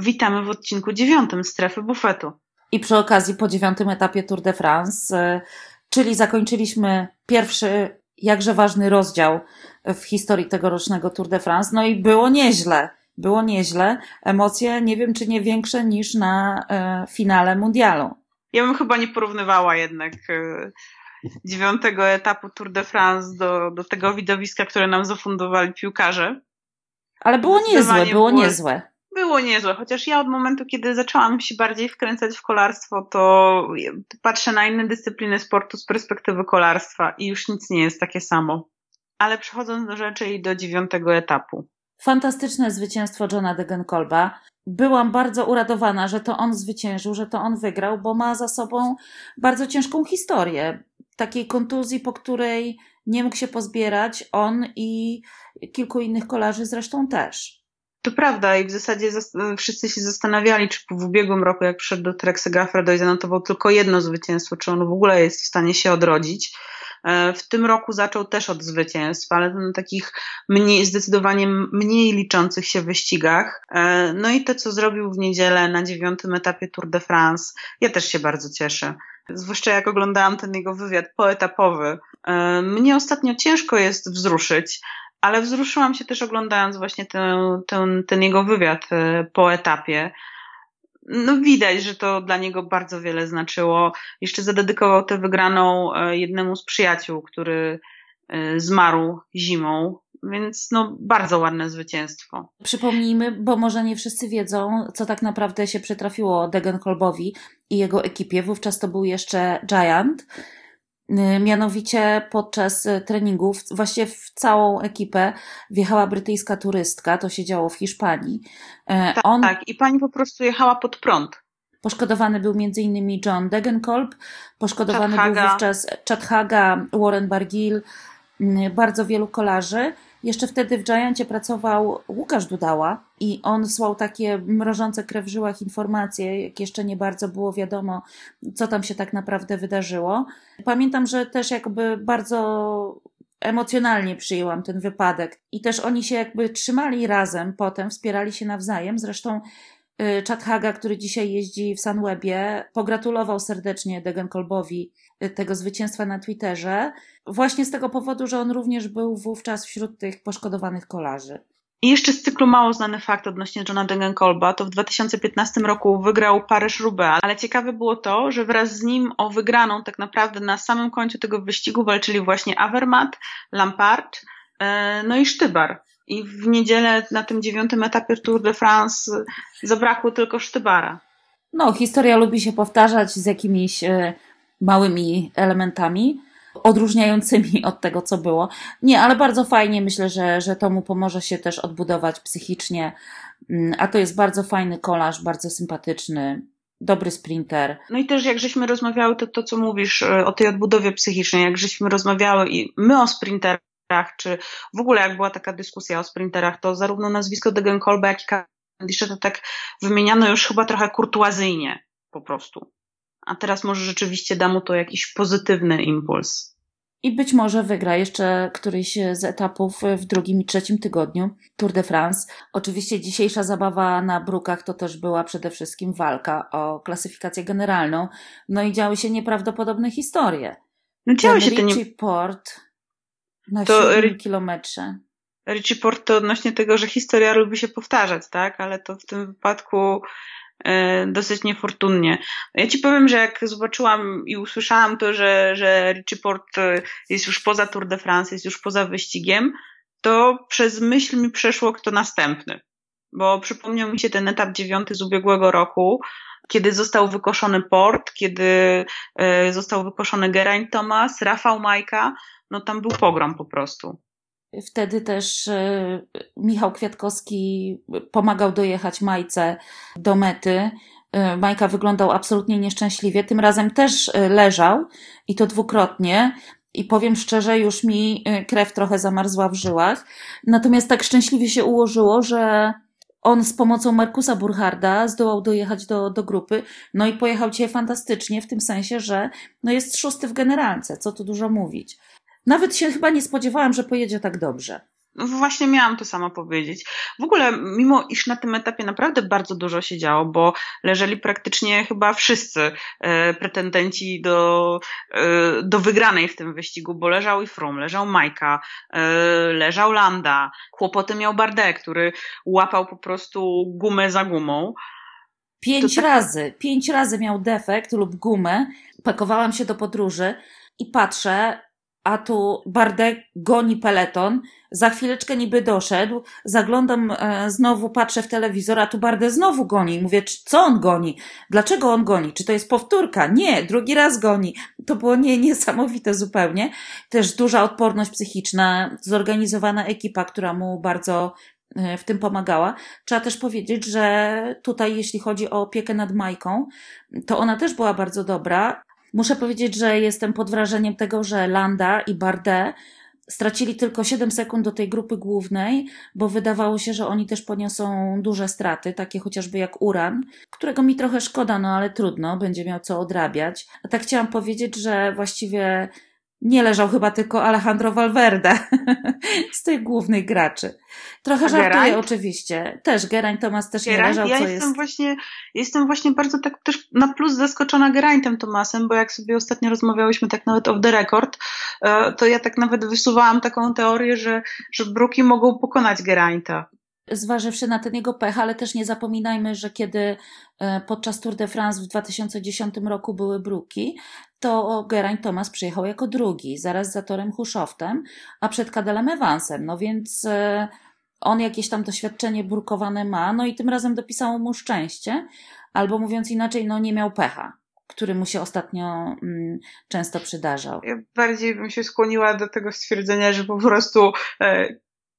Witamy w odcinku dziewiątym Strefy Bufetu. I przy okazji po dziewiątym etapie Tour de France, y, czyli zakończyliśmy pierwszy, jakże ważny rozdział w historii tegorocznego Tour de France. No i było nieźle. Było nieźle. Emocje nie wiem, czy nie większe niż na y, finale mundialu. Ja bym chyba nie porównywała jednak y, dziewiątego etapu Tour de France do, do tego widowiska, które nam zafundowali piłkarze. Ale było niezłe, było niezłe. Było niezłe, chociaż ja od momentu, kiedy zaczęłam się bardziej wkręcać w kolarstwo, to patrzę na inne dyscypliny sportu z perspektywy kolarstwa i już nic nie jest takie samo. Ale przechodząc do rzeczy i do dziewiątego etapu. Fantastyczne zwycięstwo Johna Degenkolba. Byłam bardzo uradowana, że to on zwyciężył, że to on wygrał, bo ma za sobą bardzo ciężką historię. Takiej kontuzji, po której nie mógł się pozbierać on i kilku innych kolarzy zresztą też. To prawda i w zasadzie wszyscy się zastanawiali, czy w ubiegłym roku, jak przyszedł do Trexa Gaffredo i zanotował tylko jedno zwycięstwo, czy on w ogóle jest w stanie się odrodzić. E, w tym roku zaczął też od zwycięstw, ale na takich mniej, zdecydowanie mniej liczących się wyścigach. E, no i to, co zrobił w niedzielę na dziewiątym etapie Tour de France, ja też się bardzo cieszę. Zwłaszcza jak oglądałam ten jego wywiad poetapowy. E, mnie ostatnio ciężko jest wzruszyć, ale wzruszyłam się też oglądając właśnie ten, ten, ten jego wywiad e, po etapie. No widać, że to dla niego bardzo wiele znaczyło. Jeszcze zadedykował tę wygraną e, jednemu z przyjaciół, który e, zmarł zimą, więc no bardzo ładne zwycięstwo. Przypomnijmy, bo może nie wszyscy wiedzą, co tak naprawdę się przytrafiło Degenkolbowi i jego ekipie. Wówczas to był jeszcze Giant mianowicie podczas y, treningów, właściwie w całą ekipę wjechała brytyjska turystka, to się działo w Hiszpanii. E, tak, On... tak, i pani po prostu jechała pod prąd. Poszkodowany był m.in. John Degenkolb, poszkodowany Chad był wówczas Chad Haga, Warren Bargill, y, bardzo wielu kolarzy. Jeszcze wtedy w Giancie pracował Łukasz Dudała i on słał takie mrożące krew w żyłach informacje, jak jeszcze nie bardzo było wiadomo, co tam się tak naprawdę wydarzyło. Pamiętam, że też jakby bardzo emocjonalnie przyjęłam ten wypadek i też oni się jakby trzymali razem potem, wspierali się nawzajem. Zresztą y, Chad Haga, który dzisiaj jeździ w Sunwebie, pogratulował serdecznie Degenkolbowi y, tego zwycięstwa na Twitterze, właśnie z tego powodu, że on również był wówczas wśród tych poszkodowanych kolarzy. I jeszcze z cyklu mało znany fakt odnośnie Johna Degenkolba, to w 2015 roku wygrał Paryż-Roubaix, ale ciekawe było to, że wraz z nim o wygraną tak naprawdę na samym końcu tego wyścigu walczyli właśnie Avermaet, Lampard, e, no i Sztybar. I w niedzielę na tym dziewiątym etapie Tour de France zabrakło tylko Sztybara. No, historia lubi się powtarzać z jakimiś e, małymi elementami odróżniającymi od tego, co było. Nie, ale bardzo fajnie myślę, że, że to mu pomoże się też odbudować psychicznie. Mm, a to jest bardzo fajny kolarz, bardzo sympatyczny, dobry sprinter. No i też jak żeśmy rozmawiały, to to, co mówisz e, o tej odbudowie psychicznej, jak żeśmy rozmawiały i my o sprinterach, czy w ogóle jak była taka dyskusja o sprinterach, to zarówno nazwisko Degenkolba, jak i Cavendisha to tak wymieniano już chyba trochę kurtuazyjnie po prostu a teraz może rzeczywiście da mu to jakiś pozytywny impuls. I być może wygra jeszcze któryś z etapów w drugim i trzecim tygodniu Tour de France. Oczywiście dzisiejsza zabawa na brukach to też była przede wszystkim walka o klasyfikację generalną. No i działy się nieprawdopodobne historie. No działy się to nie... Port na to 7 kilometrze. Richie Port to odnośnie tego, że historia lubi się powtarzać, tak? Ale to w tym wypadku E, dosyć niefortunnie. Ja ci powiem, że jak zobaczyłam i usłyszałam to, że, że Richie Port e, jest już poza Tour de France, jest już poza wyścigiem, to przez myśl mi przeszło kto następny. Bo przypomniał mi się ten etap dziewiąty z ubiegłego roku, kiedy został wykoszony Port, kiedy e, został wykoszony Geraint Thomas, Rafał Majka, no tam był pogrom po prostu. Wtedy też e, Michał Kwiatkowski pomagał dojechać Majce do mety. E, Majka wyglądał absolutnie nieszczęśliwie. Tym razem też e, leżał i to dwukrotnie. I powiem szczerze, już mi krew trochę zamarzła w żyłach. Natomiast tak szczęśliwie się ułożyło, że on z pomocą Markusa Burharda zdołał dojechać do, do grupy. No i pojechał cię fantastycznie, w tym sensie, że no jest szósty w generalce, co tu dużo mówić. Nawet się chyba nie spodziewałam, że pojedzie tak dobrze. No właśnie miałam to samo powiedzieć. W ogóle, mimo iż na tym etapie naprawdę bardzo dużo się działo, bo leżeli praktycznie chyba wszyscy e, pretendenci do, e, do wygranej w tym wyścigu, bo leżał i Frum, leżał Majka, e, leżał Landa, kłopoty miał Bardet, który łapał po prostu gumę za gumą. Pięć tak... razy, pięć razy miał defekt lub gumę. Pakowałam się do podróży i patrzę, a tu Bardet goni peleton, za chwileczkę niby doszedł, zaglądam e, znowu, patrzę w telewizor, a tu Bardet znowu goni. Mówię, co on goni? Dlaczego on goni? Czy to jest powtórka? Nie, drugi raz goni. To było nie, niesamowite zupełnie. Też duża odporność psychiczna, zorganizowana ekipa, która mu bardzo e, w tym pomagała. Trzeba też powiedzieć, że tutaj, jeśli chodzi o opiekę nad Majką, to ona też była bardzo dobra. Muszę powiedzieć, że jestem pod wrażeniem tego, że Landa i Bardet stracili tylko 7 sekund do tej grupy głównej, bo wydawało się, że oni też poniosą duże straty, takie chociażby jak Uran, którego mi trochę szkoda, no ale trudno, będzie miał co odrabiać. A tak chciałam powiedzieć, że właściwie nie leżał chyba tylko Alejandro Valverde z tych głównych graczy. Trochę żartuję oczywiście. Też Geraint Tomas też Geraint? nie leżał, ja co jestem jest... Właśnie, jestem właśnie bardzo tak też na plus zaskoczona Geraintem Tomasem, bo jak sobie ostatnio rozmawiałyśmy tak nawet off the record, e, to ja tak nawet wysuwałam taką teorię, że, że Bruki mogą pokonać Gerainta zważywszy na ten jego pech, ale też nie zapominajmy, że kiedy e, podczas Tour de France w 2010 roku były bruki, to Geraint Thomas przyjechał jako drugi, zaraz za Torem Huszowtem, a przed Kadelem Evansem. No więc e, on jakieś tam doświadczenie brukowane ma, no i tym razem dopisało mu szczęście, albo mówiąc inaczej, no nie miał pecha który mu się ostatnio mm, często przydarzał. Ja bardziej bym się skłoniła do tego stwierdzenia, że po prostu e,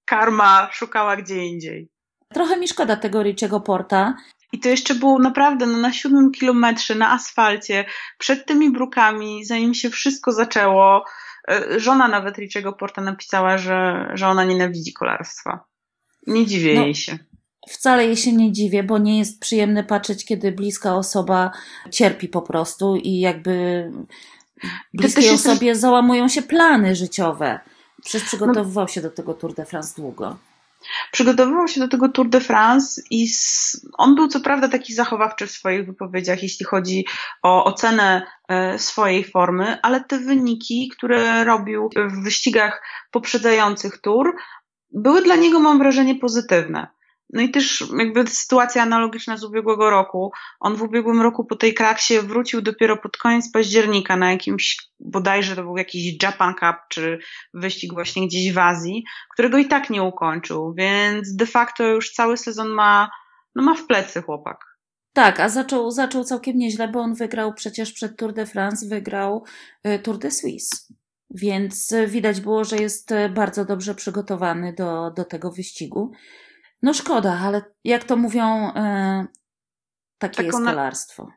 karma szukała gdzie indziej. Trochę mi szkoda tego Richiego Porta. I to jeszcze było naprawdę no, na siódmym kilometrze, na asfalcie, przed tymi brukami, zanim się wszystko zaczęło. E, żona nawet Richiego Porta napisała, że, że ona nienawidzi kolarstwa. Nie dziwię no, jej się. Wcale jej się nie dziwię, bo nie jest przyjemne patrzeć, kiedy bliska osoba cierpi po prostu i jakby bliskiej osobie jest... załamują się plany życiowe. Przecież przygotowywał się do tego Tour de France długo. Przygotowywał się do tego Tour de France i on był co prawda taki zachowawczy w swoich wypowiedziach, jeśli chodzi o ocenę e, swojej formy, ale te wyniki, które robił w wyścigach poprzedzających Tour, były dla niego, mam wrażenie, pozytywne. No i też jakby sytuacja analogiczna z ubiegłego roku. On w ubiegłym roku po tej kraksie wrócił dopiero pod koniec października na jakimś, bodajże to był jakiś Japan Cup, czy wyścig właśnie gdzieś w Azji, którego i tak nie ukończył, więc de facto już cały sezon ma, no ma w plecy chłopak. Tak, a zaczął, zaczął całkiem nieźle, bo on wygrał przecież przed Tour de France, wygrał y, Tour de Suisse. Więc widać było, że jest y, bardzo dobrze przygotowany do, do tego wyścigu. No szkoda, ale jak to mówią, e, takie taką jest kolarstwo. Na...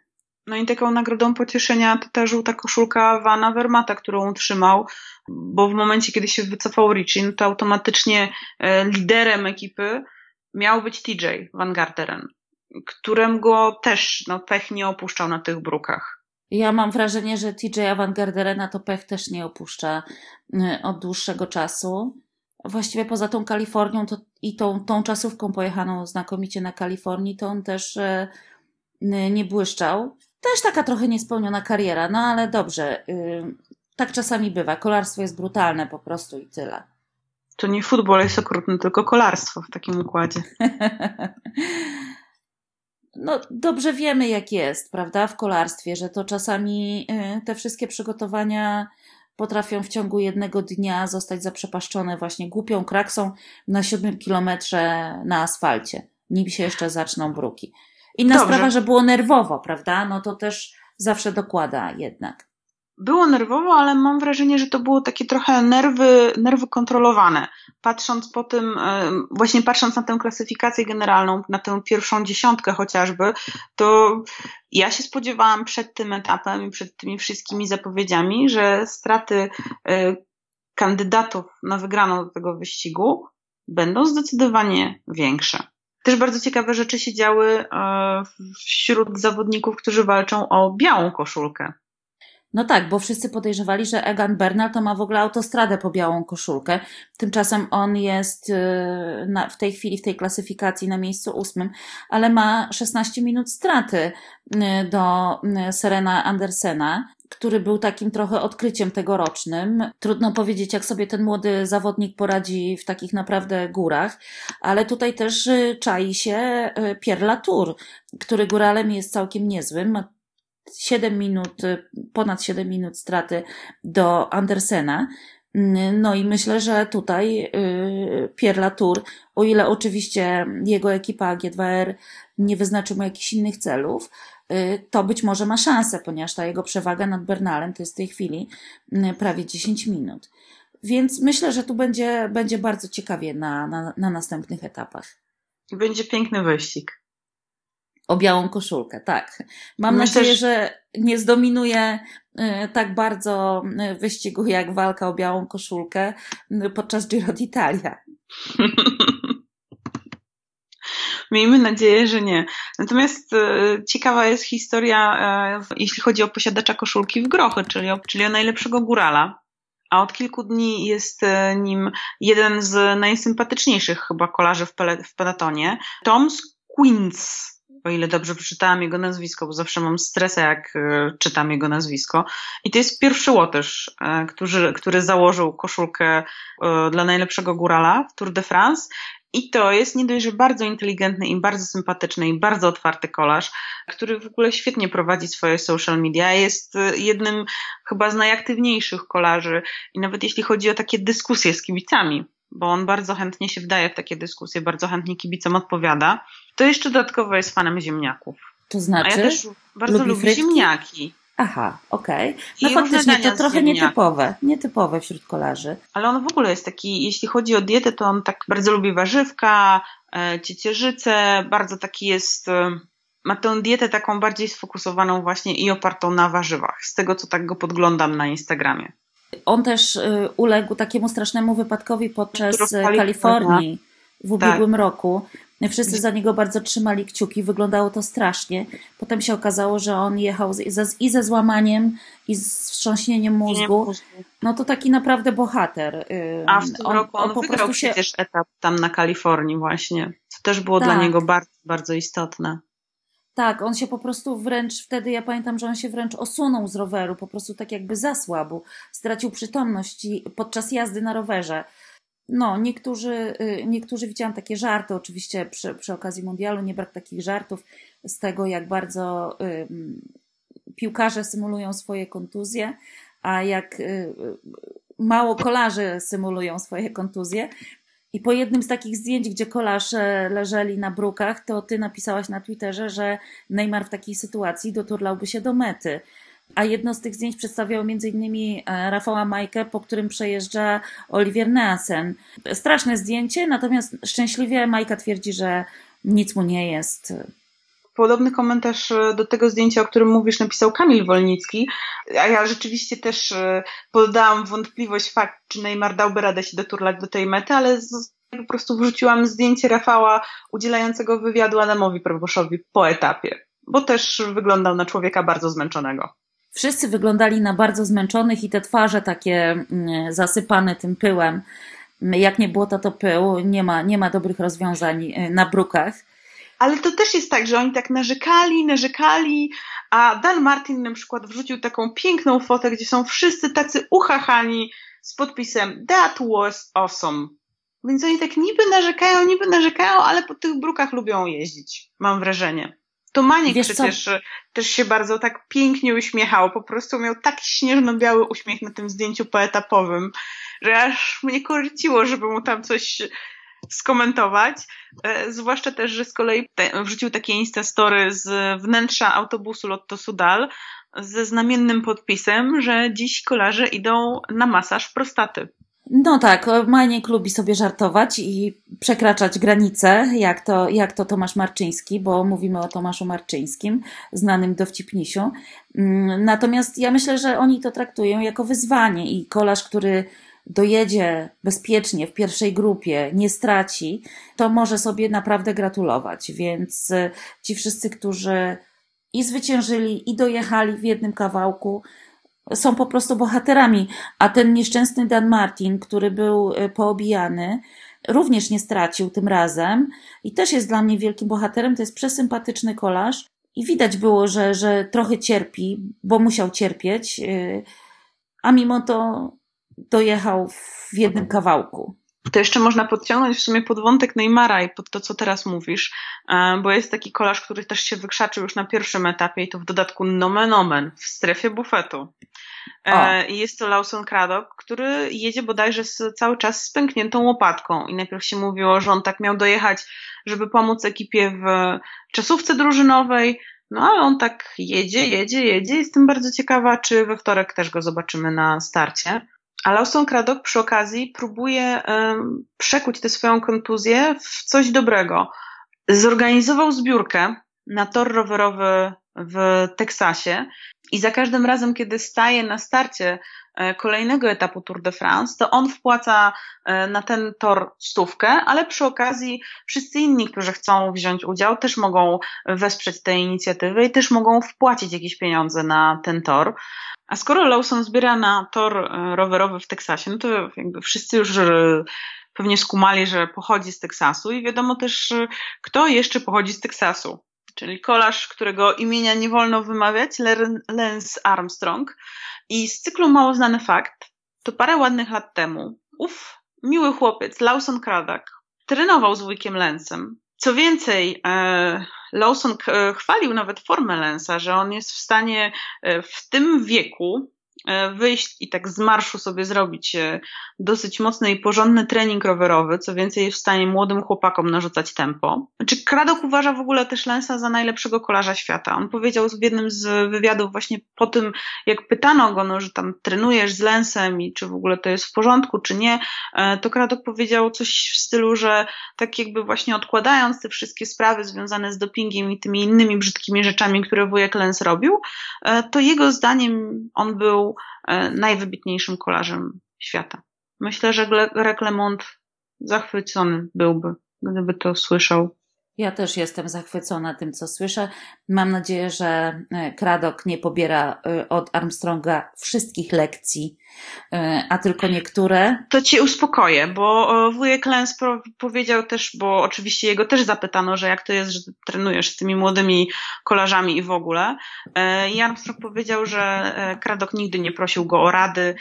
No i taką nagrodą pocieszenia to ta żółta koszulka Vana Vermata, którą utrzymał, bo w momencie, kiedy się wycofał Richie, no to automatycznie e, liderem ekipy miał być TJ Van Garderen, którym go też no, pech nie opuszczał na tych brukach. Ja mam wrażenie, że TJ Van Garderena to pech też nie opuszcza e, od dłuższego czasu właściwie poza tą Kalifornią to, i tą, tą czasówką pojechaną znakomicie na Kalifornii, to on też e, nie błyszczał. Też taka trochę niespełniona kariera, no ale dobrze. Y, tak czasami bywa. Kolarstwo jest brutalne po prostu i tyle. To nie futbol jest okrutny, tylko kolarstwo w takim układzie. no dobrze wiemy jak jest, prawda, w kolarstwie, że to czasami y, te wszystkie przygotowania potrafią w ciągu jednego dnia zostać zaprzepaszczone właśnie głupią kraksą na siódmym kilometrze na asfalcie, nim się jeszcze zaczną bruki. Inna Dobrze. sprawa, że było nerwowo, prawda? No to też zawsze dokłada jednak było nerwowo, ale mam wrażenie, że to było takie trochę nerwy, nerwy kontrolowane. Patrząc po tym, e, właśnie patrząc na tę klasyfikację generalną, na tę pierwszą dziesiątkę chociażby, to ja się spodziewałam przed tym etapem i przed tymi wszystkimi zapowiedziami, że straty e, kandydatów na wygraną do tego wyścigu będą zdecydowanie większe. Też bardzo ciekawe rzeczy się działy e, wśród zawodników, którzy walczą o białą koszulkę. No tak, bo wszyscy podejrzewali, że Egan Bernal to ma w ogóle autostradę po białą koszulkę. Tymczasem on jest y, na, w tej chwili w tej klasyfikacji na miejscu ósmym, ale ma 16 minut straty y, do y, Serena Andersena, który był takim trochę odkryciem tegorocznym. Trudno powiedzieć, jak sobie ten młody zawodnik poradzi w takich naprawdę górach, ale tutaj też czai się Pierre Latour, który góralem jest całkiem niezłym, 7 minut, y, ponad 7 minut straty do Andersena. No i myślę, że tutaj y, Pierre Latour, o ile oczywiście jego ekipa G2R nie wyznaczy mu jakichś innych celów, y, to być może ma szansę, ponieważ ta jego przewaga nad Bernalem to jest w tej chwili prawie 10 minut. Więc myślę, że tu będzie, będzie bardzo ciekawie na, na, na następnych etapach. Będzie piękny wyścig. O białą koszulkę, tak. Mam Myślę, nadzieję, że nie zdominuje y, tak bardzo y, wyścigu jak walka o białą koszulkę podczas Giro d'Italia. Miejmy nadzieję, że nie. Natomiast ciekawa jest historia, jeśli chodzi o posiadacza koszulki w grochy, czyli o, czyli o najlepszego górala. A od kilku dni jest nim jeden z najsympatyczniejszych chyba kolarzy w, pele, w peletonie, Tom Quince o ile dobrze przeczytałam jego nazwisko, bo zawsze mam stresę, jak e, czytam jego nazwisko. I to jest pierwszy Łotysz, e, który, który założył koszulkę e, dla najlepszego górala w Tour de France. I to jest nie dość, że bardzo inteligentny i bardzo sympatyczny i bardzo otwarty kolarz, który w ogóle świetnie prowadzi swoje social media. Jest jednym chyba z najaktywniejszych kolarzy i nawet jeśli chodzi o takie dyskusje z kibicami, bo on bardzo chętnie się wdaje w takie dyskusje, bardzo chętnie kibicom odpowiada, to jeszcze dodatkowo jest fanem ziemniaków. To znaczy? A ja też bardzo lubi lubię ziemniaki. Aha, okej. Okay. No I faktycznie to trochę nietypowe, nietypowe wśród kolarzy. Ale on w ogóle jest taki, jeśli chodzi o dietę, to on tak bardzo lubi warzywka, e, ciecierzycę, bardzo taki jest, e, ma tę dietę taką bardziej sfokusowaną właśnie i opartą na warzywach, z tego co tak go podglądam na Instagramie. On też y, uległ takiemu strasznemu wypadkowi podczas Kalifornii w ubiegłym tak. roku. Wszyscy za niego bardzo trzymali kciuki, wyglądało to strasznie. Potem się okazało, że on jechał i ze złamaniem, i z wstrząśnieniem mózgu. No to taki naprawdę bohater. A w tym on, roku on, on wygrał się... przecież etap tam na Kalifornii właśnie, co też było tak. dla niego bardzo, bardzo istotne. Tak, on się po prostu wręcz wtedy, ja pamiętam, że on się wręcz osunął z roweru, po prostu tak jakby zasłabł, stracił przytomność podczas jazdy na rowerze. No, niektórzy, y, niektórzy widziałam takie żarty, oczywiście przy, przy okazji mundialu, nie brak takich żartów z tego, jak bardzo y, piłkarze symulują swoje kontuzje, a jak y, mało kolarzy symulują swoje kontuzje. I po jednym z takich zdjęć, gdzie kolarze leżeli na brukach, to ty napisałaś na Twitterze, że Neymar w takiej sytuacji doturlałby się do mety. A jedno z tych zdjęć przedstawiało m.in. E, Rafała Majkę, po którym przejeżdża Olivier Neasen. Straszne zdjęcie, natomiast szczęśliwie Majka twierdzi, że nic mu nie jest. Podobny komentarz e, do tego zdjęcia, o którym mówisz, napisał Kamil Wolnicki, a ja rzeczywiście też e, poddałam wątpliwość fakt, czy Neymar dałby radę się doturlać do tej mety, ale z, po prostu wrzuciłam zdjęcie Rafała udzielającego wywiadu Adamowi Proboszowi po etapie, bo też wyglądał na człowieka bardzo zmęczonego. Wszyscy wyglądali na bardzo zmęczonych i te twarze takie mm, zasypane tym pyłem. Jak nie było to, pył, nie ma, nie ma dobrych rozwiązań e, na brukach. Ale to też jest tak, że oni tak narzekali, narzekali, a Dan Martin na przykład wrzucił taką piękną fotę, gdzie są wszyscy tacy uchachani z podpisem That was awesome. Więc oni tak niby narzekają, niby narzekają, ale po tych brukach lubią jeździć, mam wrażenie. To Maniek Wiesz przecież co? też się bardzo tak pięknie uśmiechał. Po prostu miał tak śnieżno-biały uśmiech na tym zdjęciu poetapowym, że aż mnie korciło, żeby mu tam coś skomentować. E, zwłaszcza też, że z kolei wrzucił takie instastory z wnętrza autobusu Lotto Sudal ze znamiennym podpisem, że dziś kolarze idą na masaż prostaty. No tak, Maniek lubi sobie żartować i przekraczać granice, jak to, jak to Tomasz Marczyński, bo mówimy o Tomaszu Marczyńskim, znanym dowcipnisiu. Mm, natomiast ja myślę, że oni to traktują jako wyzwanie i kolarz, który dojedzie bezpiecznie w pierwszej grupie, nie straci, to może sobie naprawdę gratulować. Więc e, ci wszyscy, którzy i zwyciężyli, i dojechali w jednym kawałku, są po prostu bohaterami. A ten nieszczęsny Dan Martin, który był e, poobijany, również nie stracił tym razem i też jest dla mnie wielkim bohaterem. To jest przesympatyczny kolarz i widać było, że, że trochę cierpi, bo musiał cierpieć, e, a mimo to dojechał w jednym kawałku. To jeszcze można podciągnąć w sumie pod wątek Neymara i pod to, co teraz mówisz, e, bo jest taki kolarz, który też się wykrzaczył już na pierwszym etapie i to w dodatku nomen omen w strefie bufetu. E, I jest to Lawson Craddock, który jedzie bodajże z, cały czas z pękniętą łopatką. I najpierw się mówiło, że on tak miał dojechać, żeby pomóc ekipie w czasówce drużynowej, no ale on tak jedzie, jedzie, jedzie. Jestem bardzo ciekawa, czy we wtorek też go zobaczymy na starcie. A Lawson Craddock przy okazji próbuje przekuć tę swoją kontuzję w coś dobrego. Zorganizował zbiórkę na tor rowerowy w Teksasie i za każdym razem, kiedy staje na starcie kolejnego etapu Tour de France, to on wpłaca e, na ten tor stówkę, ale przy okazji wszyscy inni, którzy chcą wziąć udział, też mogą wesprzeć tę inicjatywę i też mogą wpłacić jakieś pieniądze na ten tor. A skoro Lawson zbiera na tor e, rowerowy w Teksasie, no to jakby wszyscy już pewnie skumali, że pochodzi z Teksasu i wiadomo też, kto jeszcze pochodzi z Teksasu czyli kolarz, którego imienia nie wolno wymawiać, Lance Armstrong. I z cyklu Mało Znany Fakt, to parę ładnych lat temu, ów miły chłopiec, Lawson Craddock, trenował z wujkiem Lensem. Co więcej, e, Lawson chwalił nawet formę Lensa, że on jest w stanie e, w tym wieku E, wyjść i tak z marszu sobie zrobić e, dosyć mocny i porządny trening rowerowy, co więcej jest w stanie młodym chłopakom narzucać tempo. Czy Kradok uważa w ogóle też Lensa za najlepszego kolarza świata? On powiedział w jednym z wywiadów właśnie po tym, jak pytano go, no, że tam trenujesz z Lensem i czy w ogóle to jest w porządku, czy nie, e, to Kradok powiedział coś w stylu, że tak jakby właśnie odkładając te wszystkie sprawy związane z dopingiem i tymi innymi brzydkimi rzeczami, które wujek Lens robił, to jego zdaniem on był E, najwybitniejszym kolarzem świata. Myślę, że Greg LeMond zachwycony byłby, gdyby to słyszał. Ja też jestem zachwycona tym, co słyszę. Mam nadzieję, że Kradok e, nie pobiera e, od Armstronga wszystkich lekcji, e, a tylko niektóre. To cię uspokoję, bo wujek Lens powiedział też, bo oczywiście jego też zapytano, że jak to jest, że trenujesz z tymi młodymi kolarzami i w ogóle. I Armstrong powiedział, że Kradok nigdy nie prosił go o rady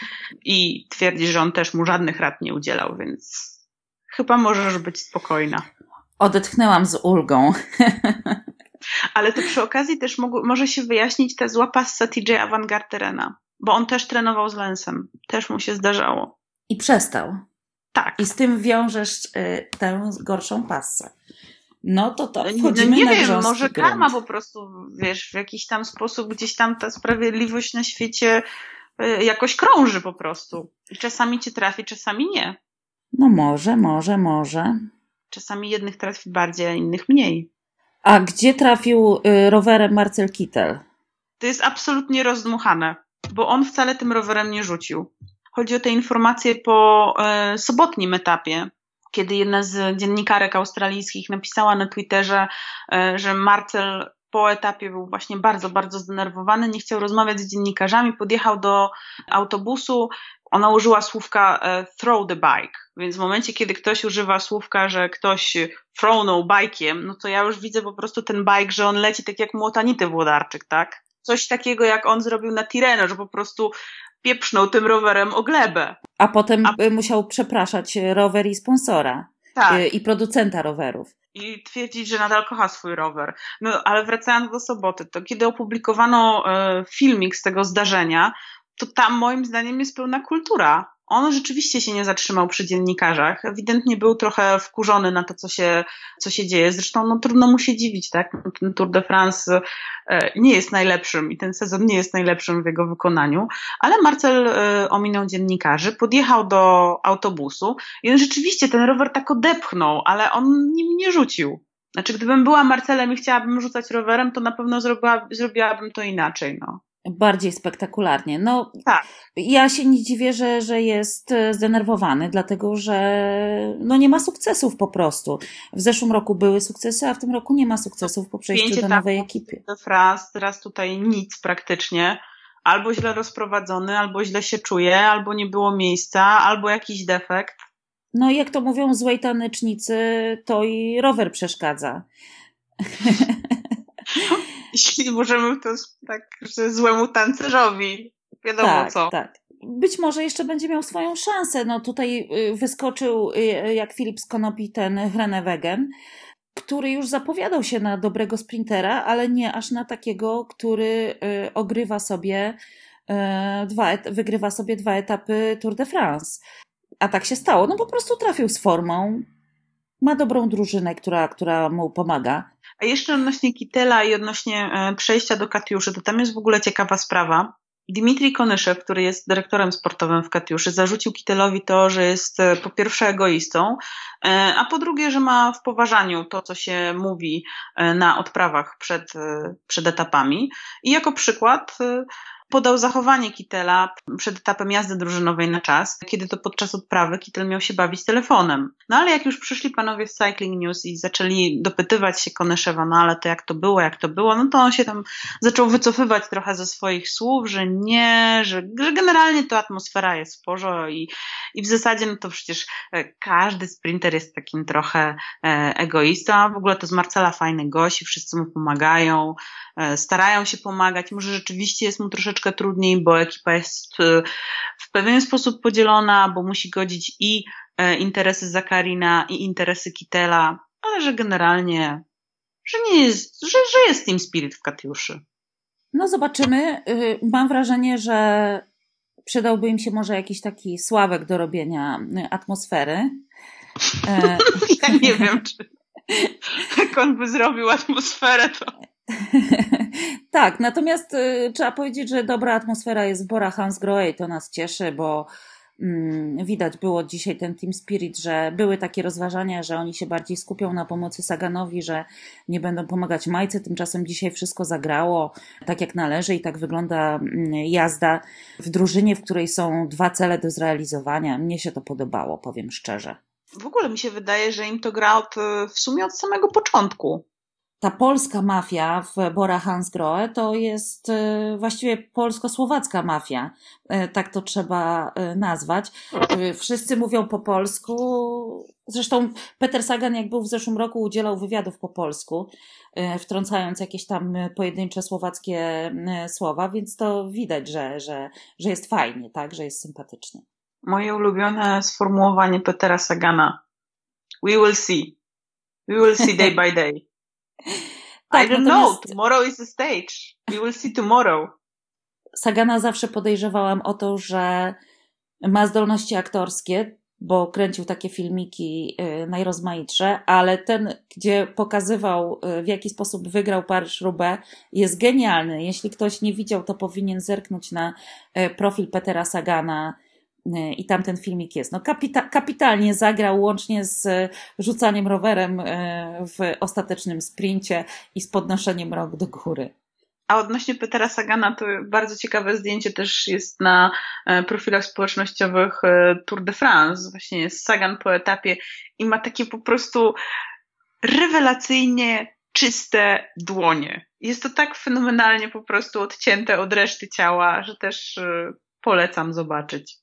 i twierdzi, że on też mu żadnych rad nie udzielał, więc chyba możesz być spokojna. Odetchnęłam z ulgą. Ale to przy okazji też może się wyjaśnić ta zła passa TJ Avangarterena, bo on też trenował z Lensem. Też mu się zdarzało. I przestał. Tak. I z tym wiążesz y, tę gorszą passę. No to to wchodzimy no, nie wiem, może grunt. karma po prostu, wiesz, w jakiś tam sposób gdzieś tam ta sprawiedliwość na świecie y, jakoś krąży po prostu. I czasami ci trafi, czasami nie. No może, może, może. Czasami jednych trafi bardziej, a innych mniej. A gdzie trafił y, rowerem Marcel Kittel? To jest absolutnie rozdmuchane, bo on wcale tym rowerem nie rzucił. Chodzi o te informacje po e, sobotnim etapie, kiedy jedna z dziennikarek australijskich napisała na Twitterze, e, że Marcel po etapie był właśnie bardzo, bardzo zdenerwowany, nie chciał rozmawiać z dziennikarzami, podjechał do autobusu, ona użyła słówka e, throw the bike, więc w momencie, kiedy ktoś używa słówka, że ktoś thrownął bajkiem, no to ja już widzę po prostu ten bike, że on leci tak jak młotanity Włodarczyk, tak? Coś takiego jak on zrobił na Tireno, że po prostu pieprznął tym rowerem o glebę. A potem A... musiał przepraszać rower i sponsora. Tak. I producenta rowerów i twierdzić, że nadal kocha swój rower. No ale wracając do soboty, to kiedy opublikowano e, filmik z tego zdarzenia, to tam moim zdaniem jest pełna kultura. On rzeczywiście się nie zatrzymał przy dziennikarzach. Ewidentnie był trochę wkurzony na to, co się, co się dzieje. Zresztą no, trudno mu się dziwić, tak? No, ten Tour de France e, nie jest najlepszym i ten sezon nie jest najlepszym w jego wykonaniu, ale Marcel e, ominął dziennikarzy, podjechał do autobusu i on rzeczywiście ten rower tak odepchnął, ale on nim nie rzucił. Znaczy, gdybym była Marcelem i chciałabym rzucać rowerem, to na pewno zrobiła, zrobiłabym to inaczej, no bardziej spektakularnie. No, tak. Ja się nie dziwię, że, że jest e, zdenerwowany, dlatego że no nie ma sukcesów po prostu. W zeszłym roku były sukcesy, a w tym roku nie ma sukcesów po przejściu do nowej ekipy. Do France, teraz tutaj nic praktycznie. albo źle rozprowadzony, albo źle się czuje, albo nie było miejsca, albo jakiś defekt. No jak to mówią złej tanecznicy, to i rower przeszkadza. Jeśli możemy to tak, że złemu tancerzowi, wiadomo tak, co. Tak, być może jeszcze będzie miał swoją szansę. No tutaj y, wyskoczył y, jak Filip Skonopi ten Hrenewegen, który już zapowiadał się na dobrego sprintera, ale nie aż na takiego, który y, ogrywa sobie dwa, wygrywa sobie dwa etapy Tour de France. A tak się stało. No po prostu trafił z formą. Ma dobrą drużynę, która, która mu pomaga. A jeszcze odnośnie Kitela i odnośnie e, przejścia do Katiuszy, to tam jest w ogóle ciekawa sprawa. Dmitrij Konyszew, który jest dyrektorem sportowym w Katiuszy, zarzucił Kitelowi to, że jest e, po pierwsze egoistą, e, a po drugie, że ma w poważaniu to, co się mówi na odprawach przed, przed etapami. I jako przykład podał zachowanie Kitela przed etapem jazdy drużynowej na czas, kiedy to podczas odprawy Kitel miał się bawić telefonem. No ale jak już przyszli panowie z Cycling News i zaczęli dopytywać się Koneszewa, no ale to jak to było, jak to było, no to on się tam zaczął wycofywać trochę ze swoich słów, że nie, że, że generalnie to atmosfera jest w i, i w zasadzie no to przecież e, każdy sprinter jest takim trochę e, egoistą, w ogóle to z Marcela fajny gość i wszyscy mu pomagają, e, starają się pomagać, może rzeczywiście jest mu troszeczkę troszeczkę trudniej, bo ekipa jest e, w pewien sposób podzielona, bo musi godzić i e, interesy Zakarina, i interesy Kitela, ale że generalnie, że nie jest, że, że jest Team Spirit w Katiuszy. No zobaczymy. Y, mam wrażenie, że przydałby im się może jakiś taki sławek do robienia y, atmosfery. E, ja nie wiem, czy jak on by zrobił atmosferę, to tak, natomiast y, trzeba powiedzieć, że dobra atmosfera jest w Bora Hansgrohe i to nas cieszy, bo mm, widać było dzisiaj ten Team Spirit, że były takie rozważania, że oni się bardziej skupią na pomocy Saganowi, że nie będą pomagać Majce, tymczasem dzisiaj wszystko zagrało tak jak należy i tak wygląda mm, jazda w drużynie, w której są dwa cele do zrealizowania. Mnie się to podobało, powiem szczerze. W ogóle mi się wydaje, że im to gra od, w sumie od samego początku ta polska mafia w Bora Hansgrohe to jest e, właściwie polsko-słowacka mafia, e, tak to trzeba e, nazwać. Wszyscy mówią po polsku. Zresztą Peter Sagan, jak był w zeszłym roku, udzielał wywiadów po polsku, wtrącając jakieś tam pojedyncze słowackie słowa, więc to widać, że, że, że jest fajnie, tak, że jest sympatycznie. Moje ulubione sformułowanie Petera Sagana. We will see. We will see day by day. Tak, I don't know. Tomorrow is the stage. We will see tomorrow. Sagana zawsze podejrzewałam o to, że ma zdolności aktorskie, bo kręcił takie filmiki y, najrozmaitsze, ale ten, gdzie pokazywał, y, w jaki sposób wygrał Paryż-Roubaix, jest genialny. Jeśli ktoś nie widział, to powinien zerknąć na y, profil Petera Sagana i tam ten filmik jest. No kapita kapitalnie zagrał łącznie z rzucaniem rowerem e, w ostatecznym sprincie i z podnoszeniem rąk do góry. A odnośnie Petera Sagana, to bardzo ciekawe zdjęcie też jest na e, profilach społecznościowych Tour de France. Właśnie jest Sagan po etapie i ma takie po prostu rewelacyjnie czyste dłonie. Jest to tak fenomenalnie po prostu odcięte od reszty ciała, że też polecam zobaczyć.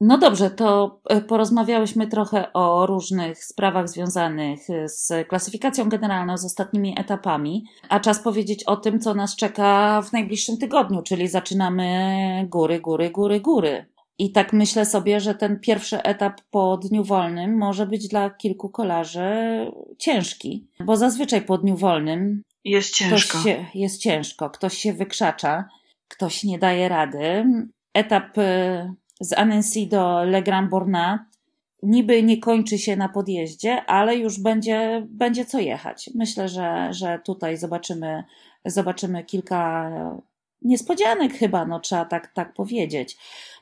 No dobrze, to e, porozmawiałyśmy trochę o różnych sprawach związanych z klasyfikacją generalną, z ostatnimi etapami, a czas powiedzieć o tym, co nas czeka w najbliższym tygodniu, czyli zaczynamy góry, góry, góry, góry. I tak myślę sobie, że ten pierwszy etap po dniu wolnym może być dla kilku kolarzy ciężki, bo zazwyczaj po dniu wolnym jest ciężko. Się, jest ciężko, ktoś się wykrzacza, ktoś nie daje rady. Etap e, z Annecy do Le Grand Bornat niby nie kończy się na podjeździe, ale już będzie, będzie co jechać. Myślę, że, że tutaj zobaczymy, zobaczymy kilka niespodzianek chyba, no trzeba tak, tak powiedzieć.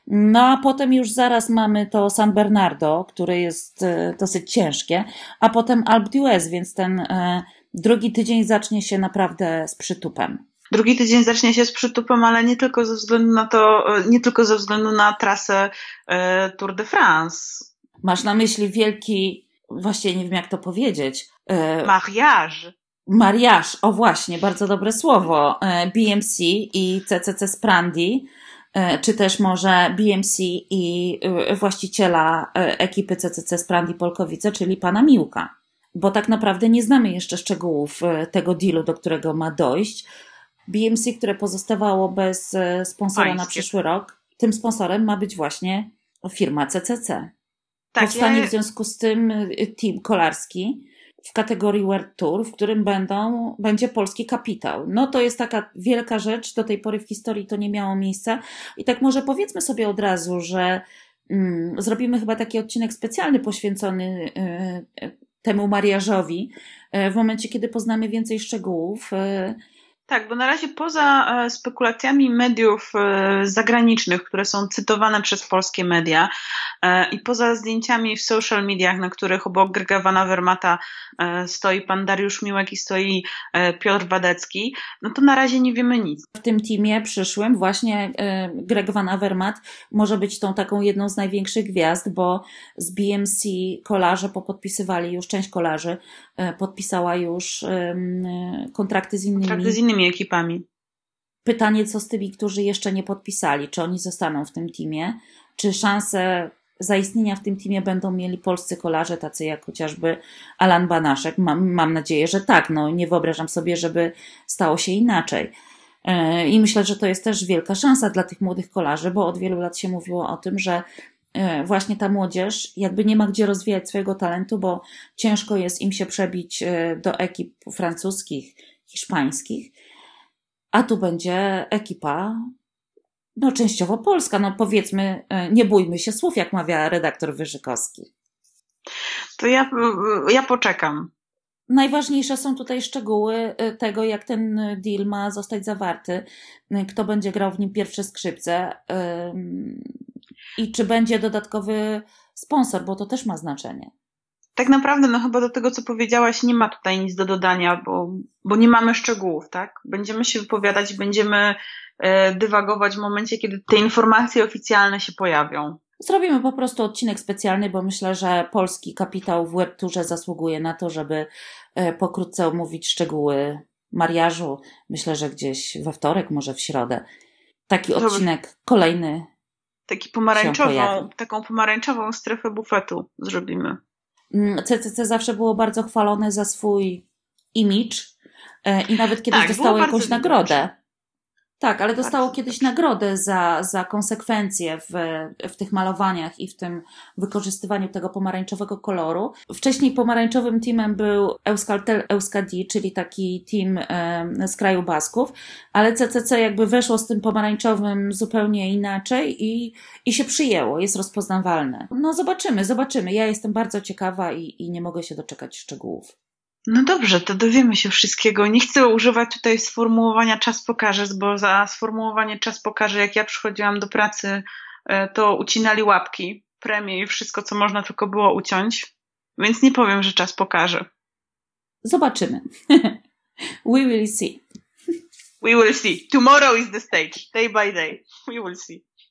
No a potem już zaraz mamy to San Bernardo, które jest e, dosyć ciężkie, a potem Alpe d'Huez, więc ten e, drugi tydzień zacznie się naprawdę z przytupem. Drugi tydzień zacznie się z przytupem, ale nie tylko ze względu na to, nie tylko ze względu na trasę e, Tour de France. Masz na myśli wielki, właściwie nie wiem jak to powiedzieć. E, mariage. Mariaż, o właśnie, bardzo dobre słowo. E, BMC i CCC Sprandi, e, czy też może BMC i e, właściciela ekipy CCC Sprandi Polkowice, czyli pana Miłka. Bo tak naprawdę nie znamy jeszcze szczegółów tego dealu, do którego ma dojść. BMC, które pozostawało bez sponsora Pańskie. na przyszły rok, tym sponsorem ma być właśnie firma CCC. Tak, Powstanie ja... w związku z tym team kolarski w kategorii World Tour, w którym będą, będzie polski kapitał. No to jest taka wielka rzecz, do tej pory w historii to nie miało miejsca. I tak może powiedzmy sobie od razu, że mm, zrobimy chyba taki odcinek specjalny poświęcony y, y, temu mariażowi, y, w momencie, kiedy poznamy więcej szczegółów. Tak, bo na razie poza e, spekulacjami mediów e, zagranicznych, które są cytowane przez polskie media e, i poza zdjęciami w social mediach, na których obok Grega Van Avermata stoi pan Dariusz Miłek i stoi Piotr Wadecki, no to na razie nie wiemy nic. W tym teamie przyszłym właśnie Greg Van Avermat może być tą taką jedną z największych gwiazd, bo z BMC kolarze popodpisywali już, część kolarzy podpisała już kontrakty z innymi, kontrakty z innymi ekipami. Pytanie, co z tymi, którzy jeszcze nie podpisali? Czy oni zostaną w tym teamie? Czy szanse zaistnienia w tym teamie będą mieli polscy kolarze, tacy jak chociażby Alan Banaszek? Mam, mam nadzieję, że tak. No, nie wyobrażam sobie, żeby stało się inaczej. E, I myślę, że to jest też wielka szansa dla tych młodych kolarzy, bo od wielu lat się mówiło o tym, że e, właśnie ta młodzież jakby nie ma gdzie rozwijać swojego talentu, bo ciężko jest im się przebić e, do ekip francuskich, hiszpańskich a tu będzie ekipa, no częściowo polska, no powiedzmy, e, nie bójmy się słów, jak mawia redaktor Wyżykowski. To ja, ja poczekam. Najważniejsze są tutaj szczegóły e, tego, jak ten deal ma zostać zawarty, e, kto będzie grał w nim pierwsze skrzypce i czy będzie dodatkowy sponsor, bo to też ma znaczenie tak naprawdę, no chyba do tego, co powiedziałaś, nie ma tutaj nic do dodania, bo, bo nie mamy szczegółów, tak? Będziemy się wypowiadać, będziemy e, dywagować w momencie, kiedy te informacje oficjalne się pojawią. Zrobimy po prostu odcinek specjalny, bo myślę, że polski kapitał w WebTurze zasługuje na to, żeby e, pokrótce omówić szczegóły mariażu. Myślę, że gdzieś we wtorek, może w środę. Taki odcinek kolejny. Taki pomarańczową, taką pomarańczową strefę bufetu zrobimy. CCC mm, zawsze było bardzo chwalone za swój image e, i nawet kiedyś tak, dostało jakąś nagrodę. Tak, ale dostało bardzo kiedyś dobrze. nagrodę za, za konsekwencje w, w tych malowaniach i w tym wykorzystywaniu tego pomarańczowego koloru. Wcześniej pomarańczowym teamem był Euskaltel Euskadi, czyli taki team z kraju Basków, ale CCC jakby weszło z tym pomarańczowym zupełnie inaczej i, i się przyjęło, jest rozpoznawalne. No zobaczymy, zobaczymy. Ja jestem bardzo ciekawa i, i nie mogę się doczekać szczegółów. No dobrze, to dowiemy się wszystkiego. Nie chcę używać tutaj sformułowania czas pokaże, bo za sformułowanie czas pokaże, jak ja przychodziłam do pracy, e, to ucinali łapki, premie i wszystko, co można tylko było uciąć. Więc nie powiem, że czas pokaże. Zobaczymy. We will see. We will see. Tomorrow is the stage. Day by day. We will see.